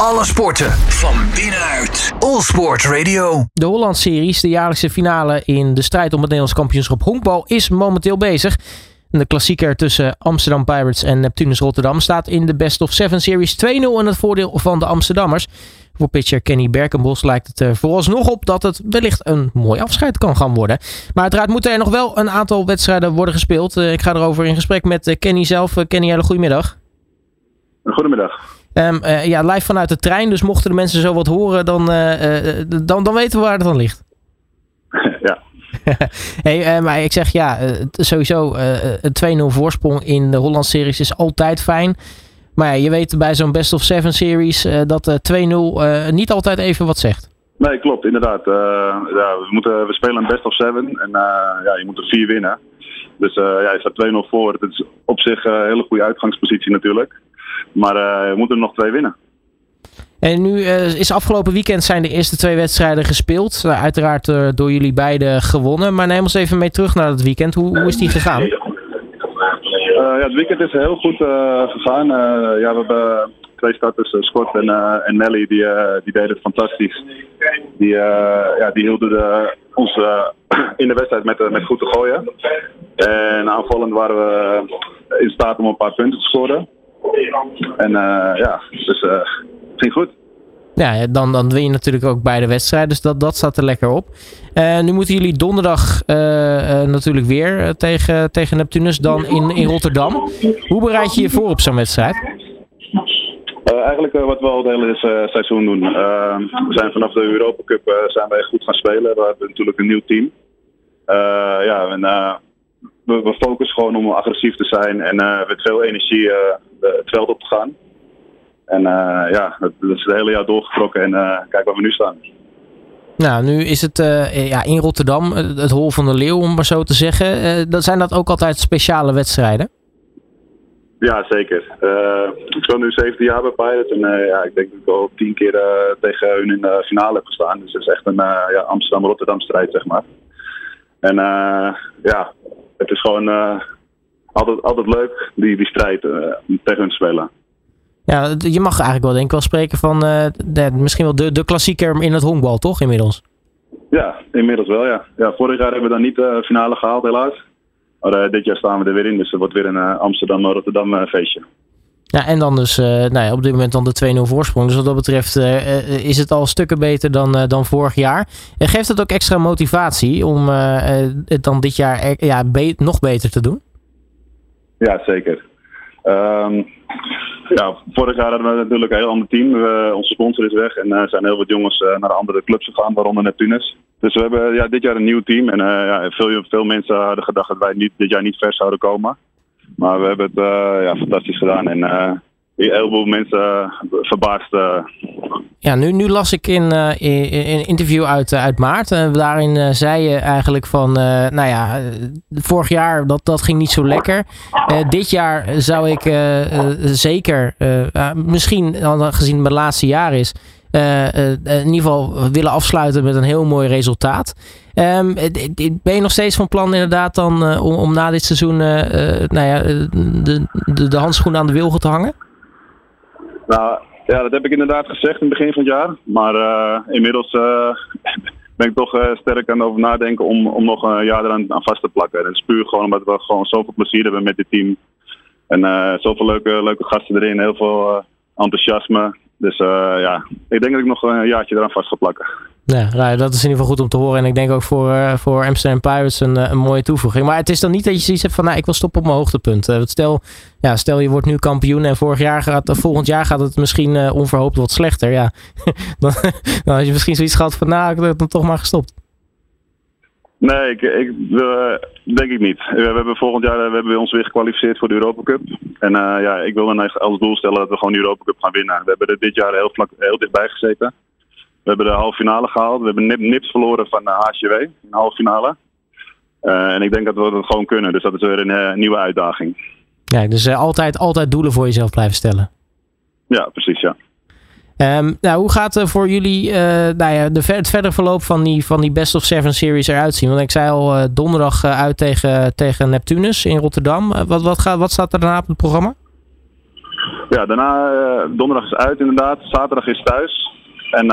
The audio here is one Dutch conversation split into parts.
Alle sporten van binnenuit. All Sport Radio. De Holland-series, de jaarlijkse finale in de strijd om het Nederlands kampioenschap honkbal, is momenteel bezig. De klassieker tussen Amsterdam Pirates en Neptunus Rotterdam staat in de Best of Seven Series 2-0 in het voordeel van de Amsterdammers. Voor pitcher Kenny Berkenbos lijkt het er vooralsnog op dat het wellicht een mooi afscheid kan gaan worden. Maar uiteraard moeten er nog wel een aantal wedstrijden worden gespeeld. Ik ga erover in gesprek met Kenny zelf. Kenny, hele goedemiddag. Goedemiddag. Um, ja, live vanuit de trein. Dus mochten de mensen zo wat horen, dan, uh, dan, dan weten we waar het dan ligt. ja. hey, maar ik zeg ja, sowieso een 2-0 voorsprong in de Holland series is altijd fijn. Maar ja, je weet bij zo'n best of seven series dat 2-0 niet altijd even wat zegt. Nee, klopt, inderdaad. ja, we, moeten, we spelen een best of seven en ja, je moet er vier winnen. Dus ja, je staat 2-0 voor. Het is op zich een hele goede uitgangspositie natuurlijk. Maar uh, we moeten er nog twee winnen. En nu uh, is afgelopen weekend zijn de eerste twee wedstrijden gespeeld. Uh, uiteraard door jullie beiden gewonnen. Maar neem ons even mee terug naar het weekend. Hoe, hoe is die gegaan? ja, het weekend is heel goed gegaan. ja, we hebben twee starters, Scott en, en Nelly, die, die deden het fantastisch. Die, ja, die hielden de, ons in de wedstrijd met, met goed te gooien. En aanvallend waren we in staat om een paar punten te scoren. En uh, ja, dus het ging goed. Ja, dan, dan win je natuurlijk ook beide wedstrijden. Dus dat, dat staat er lekker op. Uh, nu moeten jullie donderdag natuurlijk weer tegen, tegen Neptunus. Dan in, in Rotterdam. Hoe bereid je je voor op zo'n wedstrijd? eigenlijk wat we al het hele seizoen doen. we zijn vanaf de Europa Cup zijn wij goed gaan spelen. We hebben natuurlijk een nieuw team. ja, en, we, we, focussen gewoon om agressief te zijn en met veel energie het veld op te gaan. En uh, ja, dat, dat, is het hele jaar doorgetrokken en uh, kijk waar we nu staan. Nou, nu is het uh, ja, in Rotterdam, het Hol van de Leeuw om maar zo te zeggen. dat zijn dat ook altijd speciale wedstrijden? Ja, zeker. ik speel nu 17 jaar bij Pirates en ja, ik denk dat ik al tien keer tegen hun in de finale heb gestaan. Dus het is echt een ja, Amsterdam-Rotterdam strijd, zeg maar. En ja, het is gewoon altijd, altijd leuk, die, die strijd uh, tegen hun spelen. Ja, je mag eigenlijk wel denk ik wel spreken van de, misschien wel de, de klassieker in het honkbal, toch inmiddels? Ja, inmiddels wel, ja. ja vorig jaar hebben we dan niet de uh, finale gehaald, helaas. Maar dit jaar staan we er weer in, dus het wordt weer een Amsterdam-Rotterdam feestje. Ja, en dan dus nou ja, op dit moment dan de 2-0 voorsprong. Dus wat dat betreft is het al stukken beter dan, dan vorig jaar. En geeft het ook extra motivatie om het dan dit jaar ja, be nog beter te doen? Ja, zeker. Um, ja, vorig jaar hadden we natuurlijk een heel ander team. Onze sponsor is weg en er uh, zijn heel wat jongens uh, naar andere clubs gegaan, waaronder Neptunus. Dus we hebben ja, dit jaar een nieuw team. En uh, ja, veel, veel mensen hadden gedacht dat wij niet, dit jaar niet ver zouden komen. Maar we hebben het ja, fantastisch gedaan. En heel veel mensen verbaasd. Ja, nu, nu las ik in, in een interview uit, uit maart. Daarin zei je eigenlijk van, nou ja, vorig jaar dat, dat ging niet zo lekker. dit jaar zou ik zeker, misschien gezien mijn laatste jaar is, in ieder geval willen afsluiten met een heel mooi resultaat. Um, ben je nog steeds van plan inderdaad dan om, na dit seizoen nou ja, de, de, de handschoen aan de wilgen te hangen? Nou, ja, dat heb ik inderdaad gezegd in het begin van het jaar. Maar uh, inmiddels uh, ben ik toch uh, sterk aan het over nadenken om, om nog een jaar eraan aan vast te plakken. En het is puur gewoon omdat we gewoon zoveel plezier hebben met dit team. En zoveel leuke, leuke gasten erin, heel veel enthousiasme. Dus ja, ik denk dat ik nog een jaartje eraan vast ga plakken. Ja, nou, dat is in ieder geval goed om te horen. En ik denk ook voor, uh, voor Amsterdam Pirates een, een mooie toevoeging. Maar het is dan niet dat je zoiets hebt van, nou, ik wil stoppen op mijn hoogtepunt. Uh, stel, ja, stel je wordt nu kampioen en vorig jaar gaat, volgend jaar gaat het misschien onverhoopt wat slechter. Ja, dan, dan had je misschien zoiets gehad van, nou, ik heb dan toch maar gestopt. Nee, ik, ik denk ik niet. We hebben volgend jaar we hebben ons weer gekwalificeerd voor de Europa Cup. En ja, ik wil dan als doel stellen dat we gewoon de Europa Cup gaan winnen. We hebben er dit jaar heel, vlak, heel dichtbij gezeten. We hebben de halve finale gehaald. We hebben nip, nips verloren van HCW in de halve finale. Uh, en ik denk dat we dat gewoon kunnen. Dus dat is weer een uh, nieuwe uitdaging. Ja, dus uh, altijd, altijd doelen voor jezelf blijven stellen. Ja, precies, ja. Um, nou, hoe gaat voor jullie nou ja, de, het verder verloop van die, van die Best of Seven Series eruit zien? Want ik zei al donderdag uit tegen, tegen Neptunus in Rotterdam. wat, wat, gaat, wat staat er daarna op het programma? ja, daarna, donderdag is uit inderdaad. Zaterdag is thuis. En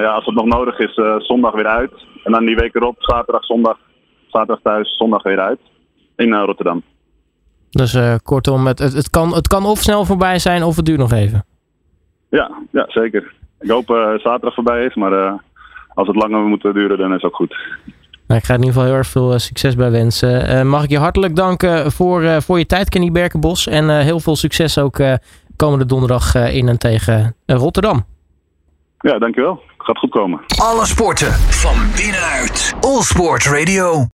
ja, als het nog nodig is, zondag weer uit. En dan die week erop, zaterdag, zondag, zaterdag thuis, zondag weer uit. In Rotterdam. Dus kortom, het, het, het, kan, het kan of snel voorbij zijn of het duurt nog even. Ja, ja zeker. Ik hoop zaterdag voorbij is, maar als het langer moet duren, dan is het ook goed. Nou, ik ga in ieder geval heel erg veel succes bij wensen. mag ik je hartelijk danken voor, voor je tijd, Kenny Berkenbos. En heel veel succes ook komende donderdag in en tegen Rotterdam. Ja, dankjewel. Gaat goed komen. Alle sporten van binnenuit. All Sport Radio.